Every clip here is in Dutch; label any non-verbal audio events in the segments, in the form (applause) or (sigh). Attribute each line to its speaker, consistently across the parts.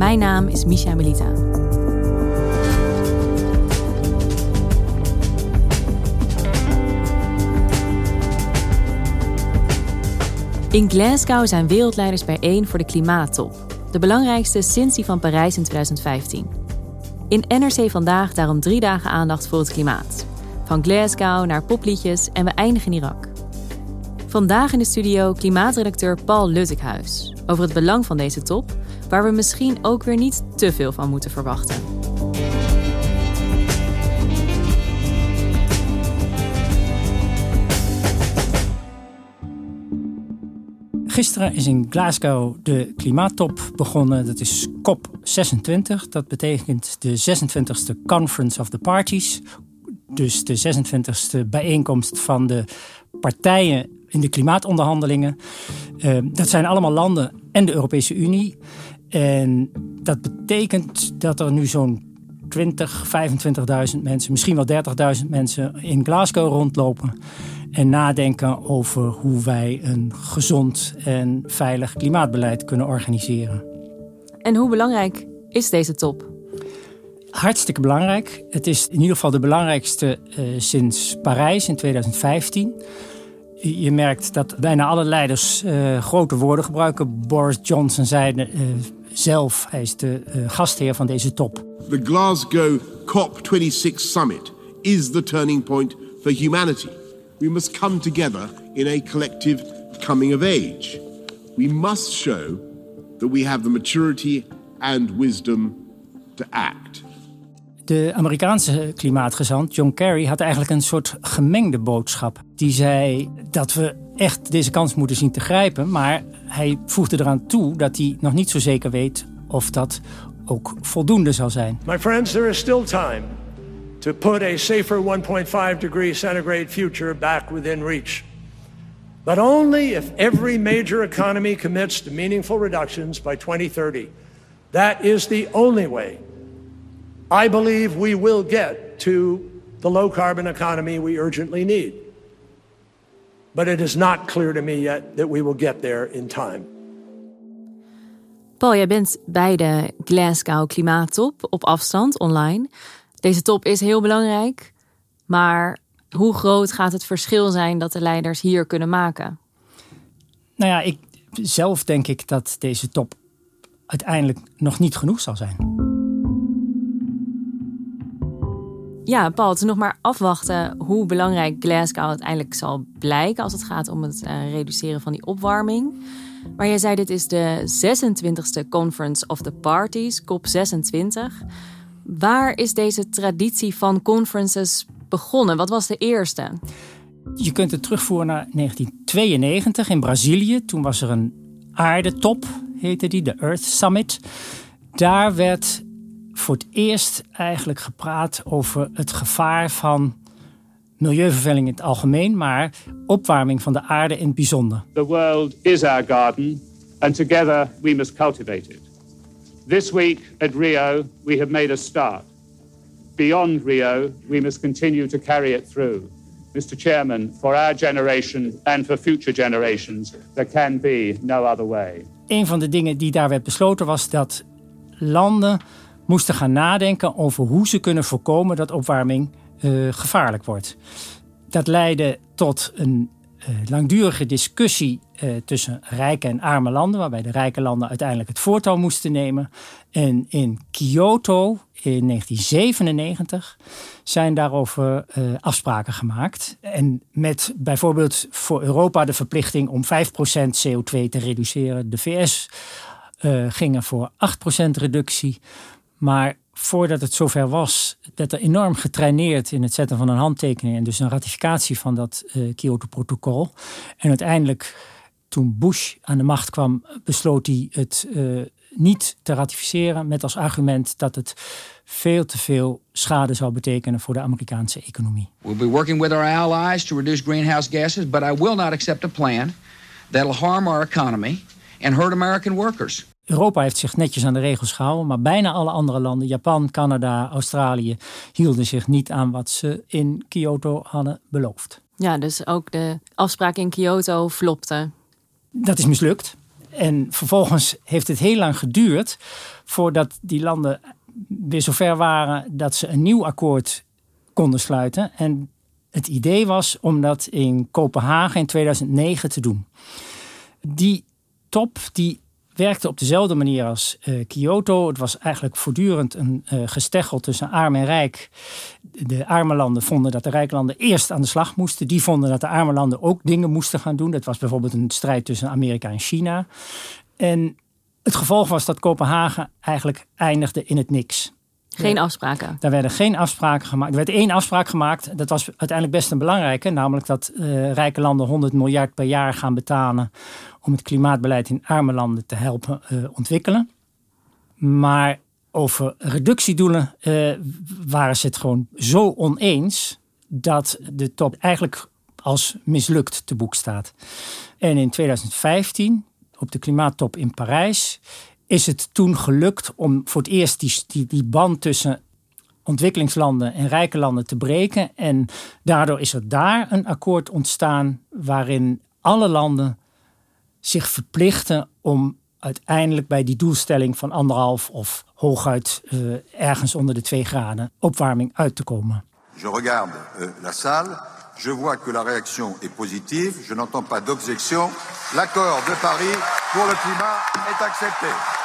Speaker 1: Mijn naam is Misha Melita. In Glasgow zijn wereldleiders bijeen voor de klimaattop. De belangrijkste sinds die van Parijs in 2015. In NRC vandaag daarom drie dagen aandacht voor het klimaat. Van Glasgow naar popliedjes en we eindigen in Irak. Vandaag in de studio klimaatredacteur Paul Luttekhuis over het belang van deze top, waar we misschien ook weer niet te veel van moeten verwachten.
Speaker 2: Gisteren is in Glasgow de klimaattop begonnen. Dat is COP26. Dat betekent de 26e Conference of the Parties. Dus de 26e bijeenkomst van de partijen in de klimaatonderhandelingen. Uh, dat zijn allemaal landen en de Europese Unie. En dat betekent dat er nu zo'n 20, 25.000 mensen, misschien wel 30.000 mensen in Glasgow rondlopen. En nadenken over hoe wij een gezond en veilig klimaatbeleid kunnen organiseren.
Speaker 1: En hoe belangrijk is deze top?
Speaker 2: Hartstikke belangrijk. Het is in ieder geval de belangrijkste uh, sinds Parijs in 2015. Je merkt dat bijna alle leiders uh, grote woorden gebruiken. Boris Johnson zei uh, zelf, hij is de gastheer van deze top.
Speaker 3: The Glasgow COP26 summit is the turning point for humanity. We must come together in a collective coming of age. We must show that we have the maturity and wisdom to act.
Speaker 2: De Amerikaanse klimaatgezant John Kerry had eigenlijk een soort gemengde boodschap. Die zei dat we echt deze kans moeten zien te grijpen, maar hij voegde eraan toe dat hij nog niet zo zeker weet of dat ook voldoende zal zijn.
Speaker 4: My friends, there is still time to put a safer 1.5 degree centigrade future back within reach. But only if every major economy commits to meaningful reductions by 2030. That is the only way I believe we will get to the low carbon economy we urgently need. But it is not clear to me yet that we will get there in time.
Speaker 1: Paul, jij bent bij de Glasgow Klimaattop op afstand online. Deze top is heel belangrijk, maar hoe groot gaat het verschil zijn dat de leiders hier kunnen maken?
Speaker 2: Nou ja, ik, zelf denk ik dat deze top uiteindelijk nog niet genoeg zal zijn.
Speaker 1: Ja, Paul, het is nog maar afwachten hoe belangrijk Glasgow uiteindelijk zal blijken als het gaat om het uh, reduceren van die opwarming. Maar jij zei, dit is de 26e Conference of the Parties, COP26. Waar is deze traditie van conferences begonnen? Wat was de eerste?
Speaker 2: Je kunt het terugvoeren naar 1992 in Brazilië. Toen was er een aardetop, heette die, de Earth Summit. Daar werd voor het eerst eigenlijk gepraat over het gevaar van milieuvervuiling in het algemeen, maar opwarming van de aarde in het bijzonder.
Speaker 5: The world is our garden and together we must cultivate it. This week at Rio we have made a start. Beyond Rio we must continue to carry it through. Mr. Chairman, for our generation and for future generations, there can be no other way.
Speaker 2: Een van de dingen die daar werd besloten was dat landen moesten gaan nadenken over hoe ze kunnen voorkomen dat opwarming uh, gevaarlijk wordt. Dat leidde tot een uh, langdurige discussie eh, tussen rijke en arme landen, waarbij de rijke landen uiteindelijk het voortouw moesten nemen. En in Kyoto in 1997 zijn daarover eh, afspraken gemaakt. En met bijvoorbeeld voor Europa de verplichting om 5% CO2 te reduceren. De VS gingen voor 8% reductie. Maar voordat het zover was, werd er enorm getraineerd in het zetten van een handtekening en dus een ratificatie van dat uh, Kyoto-protocol. En uiteindelijk, toen Bush aan de macht kwam, besloot hij het uh, niet te ratificeren met als argument dat het veel te veel schade zou betekenen voor de Amerikaanse economie.
Speaker 6: We'll be working with our allies to reduce greenhouse gases, but I will not accept a plan that'll harm our economy and hurt American workers.
Speaker 2: Europa heeft zich netjes aan de regels gehouden, maar bijna alle andere landen, Japan, Canada, Australië, hielden zich niet aan wat ze in Kyoto hadden beloofd.
Speaker 1: Ja, dus ook de afspraak in Kyoto flopte.
Speaker 2: Dat is mislukt. En vervolgens heeft het heel lang geduurd voordat die landen weer zover waren dat ze een nieuw akkoord konden sluiten. En het idee was om dat in Kopenhagen in 2009 te doen. Die top die werkte op dezelfde manier als uh, Kyoto. Het was eigenlijk voortdurend een uh, gesteggel tussen arm en rijk. De arme landen vonden dat de rijke landen eerst aan de slag moesten. Die vonden dat de arme landen ook dingen moesten gaan doen. Dat was bijvoorbeeld een strijd tussen Amerika en China. En het gevolg was dat Kopenhagen eigenlijk eindigde in het niks.
Speaker 1: Geen afspraken.
Speaker 2: Daar werden geen afspraken gemaakt. Er werd één afspraak gemaakt. Dat was uiteindelijk best een belangrijke. Namelijk dat uh, rijke landen 100 miljard per jaar gaan betalen. om het klimaatbeleid in arme landen te helpen uh, ontwikkelen. Maar over reductiedoelen uh, waren ze het gewoon zo oneens. dat de top eigenlijk als mislukt te boek staat. En in 2015, op de klimaattop in Parijs is het toen gelukt om voor het eerst die, die, die band tussen ontwikkelingslanden en rijke landen te breken. En daardoor is er daar een akkoord ontstaan waarin alle landen zich verplichten om uiteindelijk bij die doelstelling van anderhalf of hooguit uh, ergens onder de twee graden opwarming uit te komen.
Speaker 7: Je regarde uh, la salle. Je vois que la réaction est positive. Je n'entends pas d'objection. L'accord de Paris pour le climat est accepté.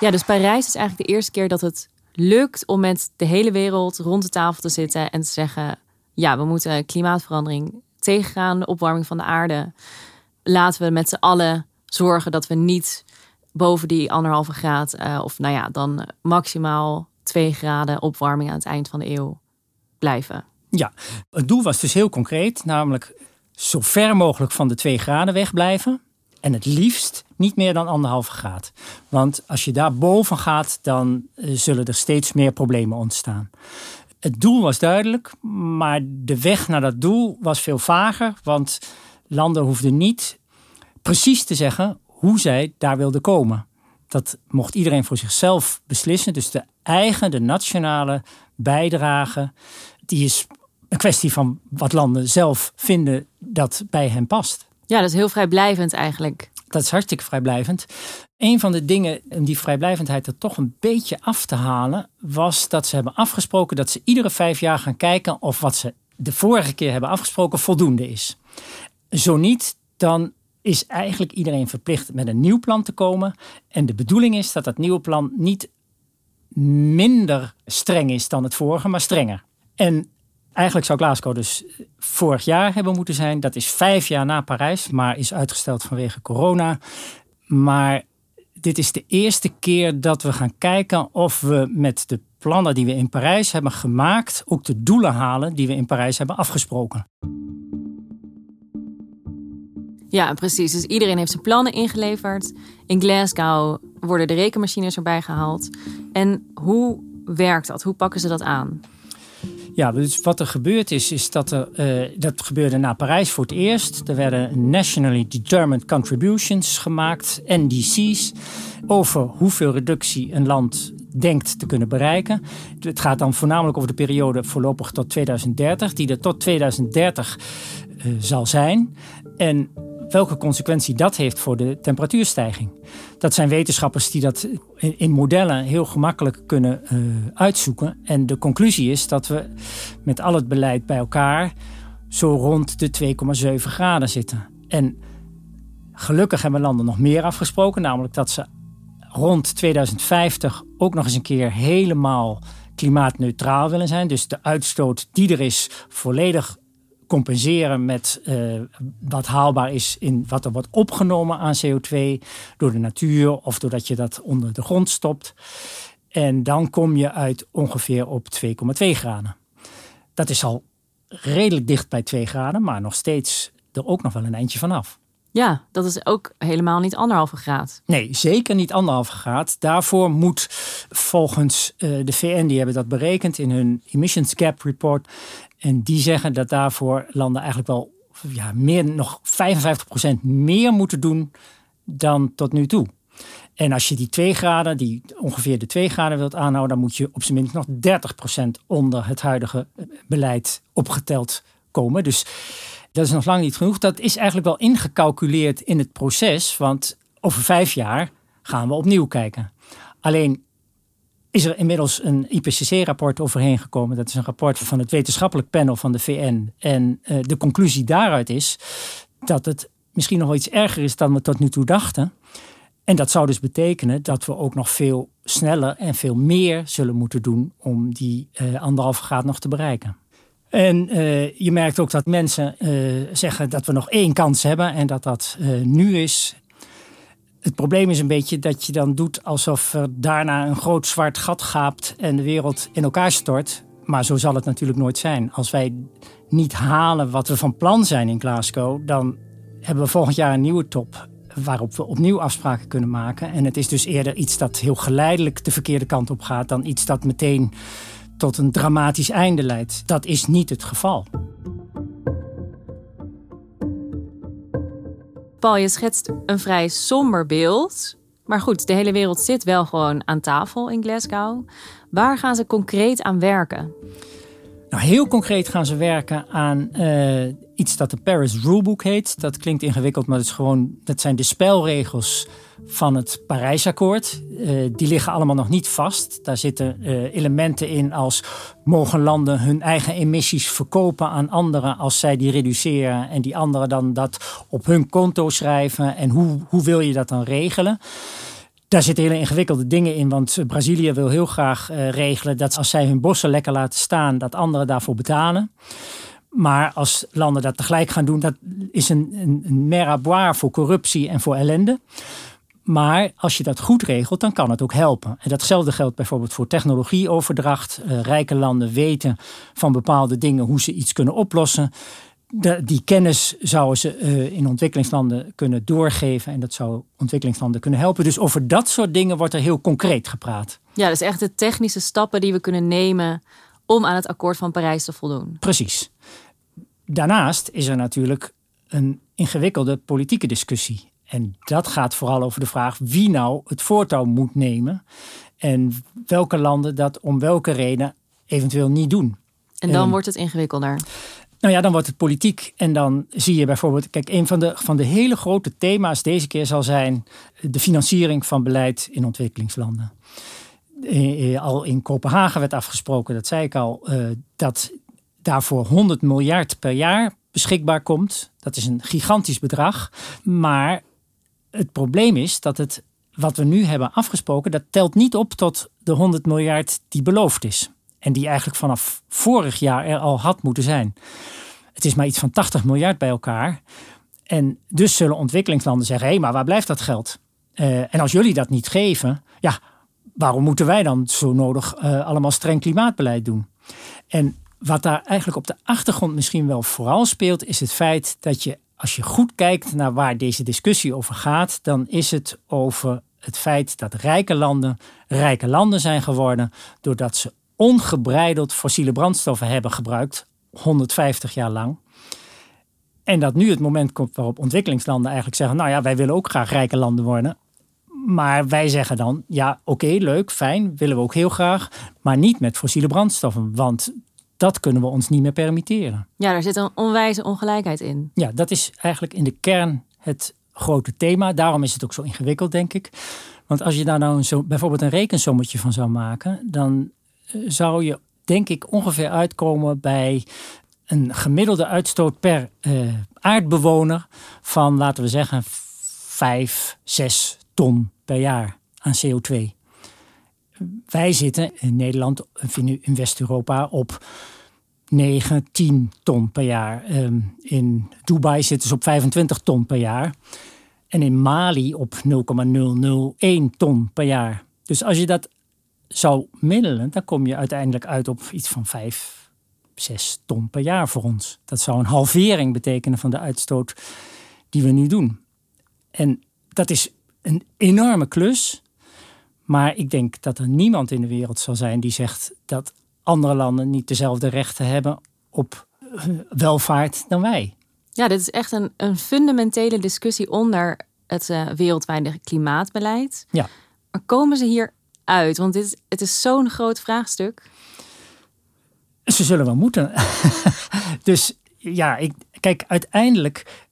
Speaker 1: Ja, dus Parijs is eigenlijk de eerste keer dat het lukt om met de hele wereld rond de tafel te zitten en te zeggen: ja, we moeten klimaatverandering tegengaan, de opwarming van de aarde. Laten we met z'n allen zorgen dat we niet boven die anderhalve graad, uh, of nou ja, dan maximaal twee graden opwarming aan het eind van de eeuw blijven.
Speaker 2: Ja, het doel was dus heel concreet, namelijk zo ver mogelijk van de twee graden wegblijven. En het liefst niet meer dan anderhalve graad. Want als je daar boven gaat, dan eh, zullen er steeds meer problemen ontstaan. Het doel was duidelijk, maar de weg naar dat doel was veel vager. Want landen hoefden niet precies te zeggen hoe zij daar wilden komen. Dat mocht iedereen voor zichzelf beslissen. Dus de eigen, de nationale bijdrage, die is een kwestie van wat landen zelf vinden dat bij hen past.
Speaker 1: Ja, dat is heel vrijblijvend eigenlijk.
Speaker 2: Dat is hartstikke vrijblijvend. Een van de dingen om die vrijblijvendheid er toch een beetje af te halen, was dat ze hebben afgesproken dat ze iedere vijf jaar gaan kijken of wat ze de vorige keer hebben afgesproken voldoende is. Zo niet, dan is eigenlijk iedereen verplicht met een nieuw plan te komen. En de bedoeling is dat dat nieuwe plan niet minder streng is dan het vorige, maar strenger. En Eigenlijk zou Glasgow dus vorig jaar hebben moeten zijn. Dat is vijf jaar na Parijs, maar is uitgesteld vanwege corona. Maar dit is de eerste keer dat we gaan kijken of we met de plannen die we in Parijs hebben gemaakt, ook de doelen halen die we in Parijs hebben afgesproken.
Speaker 1: Ja, precies. Dus iedereen heeft zijn plannen ingeleverd. In Glasgow worden de rekenmachines erbij gehaald. En hoe werkt dat? Hoe pakken ze dat aan?
Speaker 2: Ja, dus wat er gebeurd is, is dat er, uh, dat gebeurde na Parijs voor het eerst. Er werden Nationally Determined Contributions gemaakt, NDC's, over hoeveel reductie een land denkt te kunnen bereiken. Het gaat dan voornamelijk over de periode voorlopig tot 2030, die er tot 2030 uh, zal zijn. En welke consequentie dat heeft voor de temperatuurstijging. Dat zijn wetenschappers die dat in, modellen heel gemakkelijk kunnen uh, uitzoeken. En de conclusie is dat we met al het beleid bij elkaar zo rond de 2,7 graden zitten. En gelukkig hebben landen nog meer afgesproken, namelijk dat ze rond 2050 ook nog eens een keer helemaal klimaatneutraal willen zijn. Dus de uitstoot die er is volledig compenseren met uh, wat haalbaar is in wat er wordt opgenomen aan CO2 door de natuur of doordat je dat onder de grond stopt. En dan kom je uit ongeveer op 2,2 graden. Dat is al redelijk dicht bij 2 graden, maar nog steeds er ook nog wel een eindje vanaf.
Speaker 1: Ja, dat is ook helemaal niet anderhalve graad.
Speaker 2: Nee, zeker niet anderhalve graad. Daarvoor moet volgens uh, de VN, die hebben dat berekend in hun Emissions Gap Report. En die zeggen dat daarvoor landen eigenlijk wel ja, meer, nog 55% meer moeten doen dan tot nu toe. En als je die 2 graden, die ongeveer de 2 graden wilt aanhouden, dan moet je op zijn minst nog 30% onder het huidige beleid opgeteld komen. Dus dat is nog lang niet genoeg. Dat is eigenlijk wel ingecalculeerd in het proces, want over vijf jaar gaan we opnieuw kijken. Alleen is er inmiddels een IPCC-rapport overheen gekomen. Dat is een rapport van het wetenschappelijk panel van de VN. En uh, de conclusie daaruit is dat het misschien nog wel iets erger is dan we tot nu toe dachten. En dat zou dus betekenen dat we ook nog veel sneller en veel meer zullen moeten doen om die uh, anderhalve graad nog te bereiken. En uh, je merkt ook dat mensen uh, zeggen dat we nog één kans hebben en dat dat uh, nu is. Het probleem is een beetje dat je dan doet alsof er daarna een groot zwart gat gaapt en de wereld in elkaar stort. Maar zo zal het natuurlijk nooit zijn. Als wij niet halen wat we van plan zijn in Glasgow, dan hebben we volgend jaar een nieuwe top waarop we opnieuw afspraken kunnen maken. En het is dus eerder iets dat heel geleidelijk de verkeerde kant op gaat dan iets dat meteen tot een dramatisch einde leidt. Dat is niet het geval.
Speaker 1: Paul, je schetst een vrij somber beeld. Maar goed, de hele wereld zit wel gewoon aan tafel in Glasgow. Waar gaan ze concreet aan werken?
Speaker 2: Nou, heel concreet gaan ze werken aan uh, iets dat de Paris Rulebook heet. Dat klinkt ingewikkeld, maar dat, is gewoon, dat zijn de spelregels van het Parijsakkoord. Uh, die liggen allemaal nog niet vast. Daar zitten uh, elementen in als mogen landen hun eigen emissies verkopen aan anderen als zij die reduceren en die anderen dan dat op hun konto schrijven en hoe, hoe wil je dat dan regelen? Daar zitten hele ingewikkelde dingen in, want Brazilië wil heel graag uh, regelen dat als zij hun bossen lekker laten staan, dat anderen daarvoor betalen. Maar als landen dat tegelijk gaan doen, dat is een, een, een mer voor corruptie en voor ellende. Maar als je dat goed regelt, dan kan het ook helpen. En datzelfde geldt bijvoorbeeld voor technologieoverdracht. Uh, rijke landen weten van bepaalde dingen hoe ze iets kunnen oplossen. De, die kennis zouden ze uh, in ontwikkelingslanden kunnen doorgeven. En dat zou ontwikkelingslanden kunnen helpen. Dus over dat soort dingen wordt er heel concreet gepraat.
Speaker 1: Ja, dus echt de technische stappen die we kunnen nemen om aan het akkoord van Parijs te voldoen.
Speaker 2: Precies. Daarnaast is er natuurlijk een ingewikkelde politieke discussie. En dat gaat vooral over de vraag wie nou het voortouw moet nemen. En welke landen dat om welke reden eventueel niet doen.
Speaker 1: En dan wordt het ingewikkelder.
Speaker 2: Nou ja, dan wordt het politiek. En dan zie je bijvoorbeeld, kijk, een van de, van de hele grote thema's deze keer zal zijn de financiering van beleid in ontwikkelingslanden. Eh, eh, al in Kopenhagen werd afgesproken, dat zei ik al, eh, dat daarvoor 100 miljard per jaar beschikbaar komt. Dat is een gigantisch bedrag. Maar het probleem is dat het wat we nu hebben afgesproken, dat telt niet op tot de 100 miljard die beloofd is. En die eigenlijk vanaf vorig jaar er al had moeten zijn. Het is maar iets van 80 miljard bij elkaar. En dus zullen ontwikkelingslanden zeggen: hé, hey, maar waar blijft dat geld? Uh, en als jullie dat niet geven, ja, waarom moeten wij dan zo nodig uh, allemaal streng klimaatbeleid doen? En wat daar eigenlijk op de achtergrond misschien wel vooral speelt, is het feit dat je als je goed kijkt naar waar deze discussie over gaat, dan is het over het feit dat rijke landen rijke landen zijn geworden doordat ze ongebreideld fossiele brandstoffen hebben gebruikt, 150 jaar lang. En dat nu het moment komt waarop ontwikkelingslanden eigenlijk zeggen: Nou ja, wij willen ook graag rijke landen worden. Maar wij zeggen dan: Ja, oké, leuk, fijn, willen we ook heel graag. Maar niet met fossiele brandstoffen. Want dat kunnen we ons niet meer permitteren.
Speaker 1: Ja, daar zit een onwijze ongelijkheid in.
Speaker 2: Ja, dat is eigenlijk in de kern het grote thema. Daarom is het ook zo ingewikkeld, denk ik. Want als je daar nou zo, bijvoorbeeld een rekensommetje van zou maken, dan eh, zou je, denk ik, ongeveer uitkomen bij een gemiddelde uitstoot per uh, aardbewoner van, laten we zeggen, 5, 6 ton per jaar aan CO2. Wij zitten in Nederland, in West-Europa, op 9, 10 ton per jaar. Ehm, in Dubai zitten ze op 25 ton per jaar. En in Mali op 0,001 ton per jaar. Dus als je dat zou middelen, dan kom je uiteindelijk uit op iets van 5, 6 ton per jaar voor ons. Dat zou een halvering betekenen van de uitstoot die we nu doen. En dat is een enorme klus. Maar ik denk dat er niemand in de wereld zal zijn die zegt dat andere landen niet dezelfde rechten hebben op eh, welvaart dan wij.
Speaker 1: Ja, dit is echt een, een fundamentele discussie onder het uh, wereldwijde klimaatbeleid.
Speaker 2: Ja.
Speaker 1: Maar komen ze hier uit? Want dit, het is zo'n groot vraagstuk.
Speaker 2: Ze zullen wel moeten. (laughs) dus ja, ik, kijk, uiteindelijk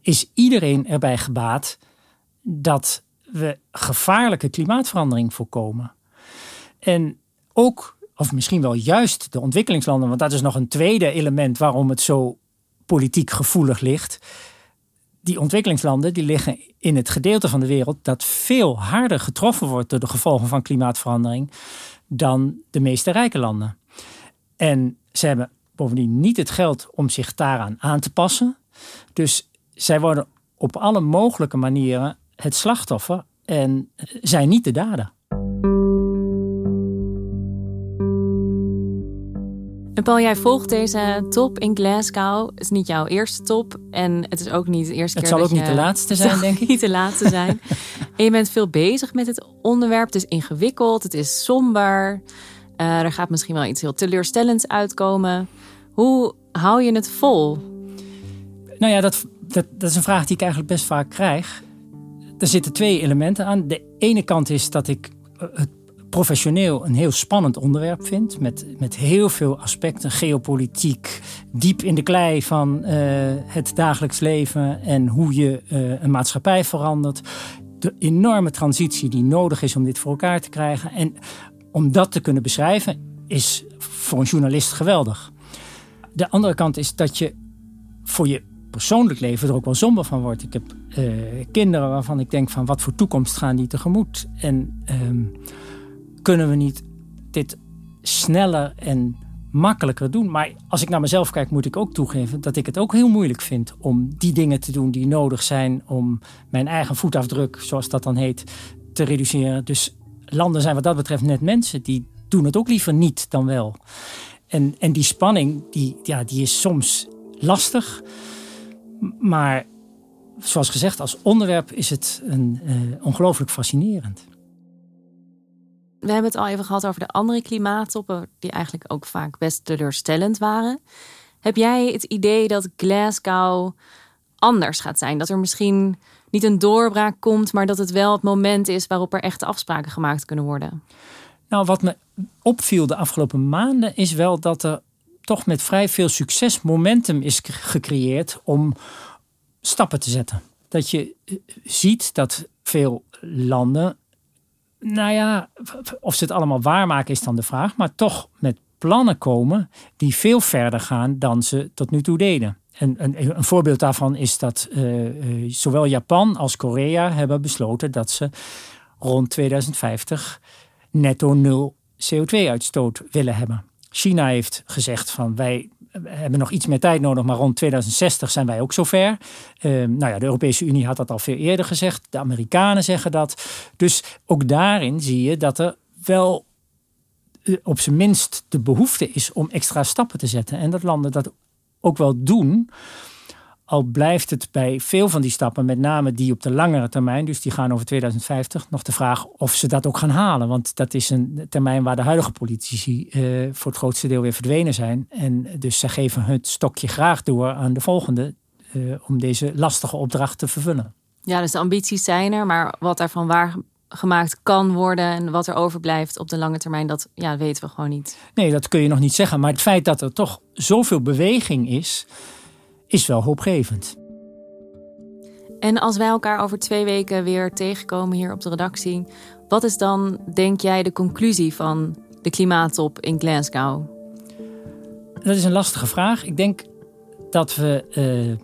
Speaker 2: is iedereen erbij gebaat dat we gevaarlijke klimaatverandering voorkomen. En ook, of misschien wel juist de ontwikkelingslanden, want dat is nog een tweede element waarom het zo politiek gevoelig ligt. Die ontwikkelingslanden die liggen in het gedeelte van de wereld dat veel harder getroffen wordt door de gevolgen van klimaatverandering dan de meeste rijke landen. En ze hebben bovendien niet het geld om zich daaraan aan te passen. Dus zij worden op alle mogelijke manieren het slachtoffer en zijn niet de dader.
Speaker 1: En Paul, jij volgt deze top in Glasgow. Het is niet jouw eerste top en het is ook niet de eerste
Speaker 2: het
Speaker 1: keer.
Speaker 2: Het zal
Speaker 1: ook
Speaker 2: niet de laatste zijn, denk ik. (laughs)
Speaker 1: Niet de laatste zijn. en je bent veel bezig met het onderwerp. Het is ingewikkeld, het is somber. Uh, er gaat misschien wel iets heel teleurstellends uitkomen. Hoe hou je het vol?
Speaker 2: Nou ja, dat, dat, dat is een vraag die ik eigenlijk best vaak krijg. Er zitten twee elementen aan. De ene kant is dat ik eh, het professioneel een heel spannend onderwerp vind. Met, met heel veel aspecten, geopolitiek, diep in de klei van uh, het dagelijks leven en hoe je uh, een maatschappij verandert. De enorme transitie die nodig is om dit voor elkaar te krijgen. En om dat te kunnen beschrijven is voor een journalist geweldig. De andere kant is dat je voor je persoonlijk leven er ook wel somber van wordt. Ik heb uh, kinderen waarvan ik denk van wat voor toekomst gaan die tegemoet. En uh, kunnen we niet dit sneller en makkelijker doen. Maar als ik naar mezelf kijk, moet ik ook toegeven dat ik het ook heel moeilijk vind om die dingen te doen die nodig zijn om mijn eigen voetafdruk, zoals dat dan heet, te reduceren. Dus landen zijn wat dat betreft net mensen die doen het ook liever niet dan wel. En, en die spanning, die, ja, die is soms lastig. Maar zoals gezegd, als onderwerp is het een, uh, ongelooflijk fascinerend.
Speaker 1: We hebben het al even gehad over de andere klimaattoppen, die eigenlijk ook vaak best teleurstellend waren. Heb jij het idee dat Glasgow anders gaat zijn? Dat er misschien niet een doorbraak komt, maar dat het wel het moment is waarop er echte afspraken gemaakt kunnen worden?
Speaker 2: Nou, wat me opviel de afgelopen maanden is wel dat er toch met vrij veel succes momentum is gecreëerd om stappen te zetten. Dat je ziet dat veel landen, nou ja, of ze het allemaal waarmaken is dan de vraag, maar toch met plannen komen die veel verder gaan dan ze tot nu toe deden. En een, een voorbeeld daarvan is dat uh, zowel Japan als Korea hebben besloten dat ze rond 2050 netto nul CO2-uitstoot willen hebben. China heeft gezegd van wij hebben nog iets meer tijd nodig, maar rond 2060 zijn wij ook zover. Uh, nou ja, de Europese Unie had dat al veel eerder gezegd. De Amerikanen zeggen dat. Dus ook daarin zie je dat er wel op zijn minst de behoefte is om extra stappen te zetten. En dat landen dat ook wel doen. Al blijft het bij veel van die stappen, met name die op de langere termijn, dus die gaan over 2050, nog de vraag of ze dat ook gaan halen. Want dat is een termijn waar de huidige politici uh, voor het grootste deel weer verdwenen zijn. En dus ze geven het stokje graag door aan de volgende uh, om deze lastige opdracht te vervullen.
Speaker 1: Ja, dus de ambities zijn er, maar wat daarvan waar gemaakt kan worden en wat er overblijft op de lange termijn, dat ja, weten we gewoon niet.
Speaker 2: Nee, dat kun je nog niet zeggen. Maar het feit dat er toch zoveel beweging is, is wel hoopgevend.
Speaker 1: En als wij elkaar over twee weken weer tegenkomen hier op de redactie, wat is dan, denk jij, de conclusie van de klimaattop in Glasgow?
Speaker 2: Dat is een lastige vraag. Ik denk dat we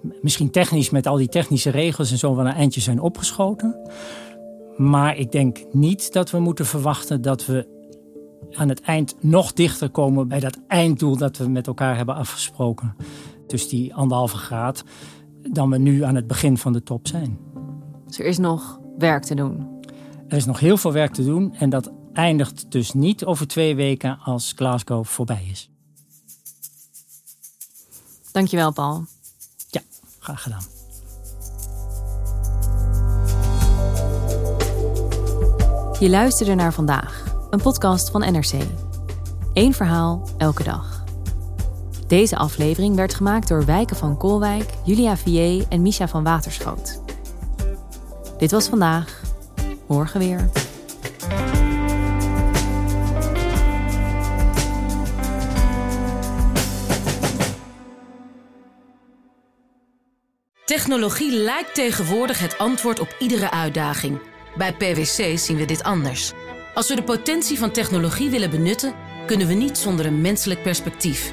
Speaker 2: uh, misschien technisch met al die technische regels en zo van een eindje zijn opgeschoten. Maar ik denk niet dat we moeten verwachten dat we aan het eind nog dichter komen bij dat einddoel dat we met elkaar hebben afgesproken. Dus die anderhalve graad, dan we nu aan het begin van de top zijn.
Speaker 1: Dus er is nog werk te doen.
Speaker 2: Er is nog heel veel werk te doen en dat eindigt dus niet over twee weken als Glasgow voorbij is.
Speaker 1: Dankjewel, Paul.
Speaker 2: Ja, graag gedaan.
Speaker 1: Je luisterde naar vandaag, een podcast van NRC. Eén verhaal, elke dag. Deze aflevering werd gemaakt door Wijken van Koolwijk, Julia Vier en Misha van Waterschoot. Dit was vandaag. Morgen weer.
Speaker 8: Technologie lijkt tegenwoordig het antwoord op iedere uitdaging. Bij PwC zien we dit anders. Als we de potentie van technologie willen benutten, kunnen we niet zonder een menselijk perspectief.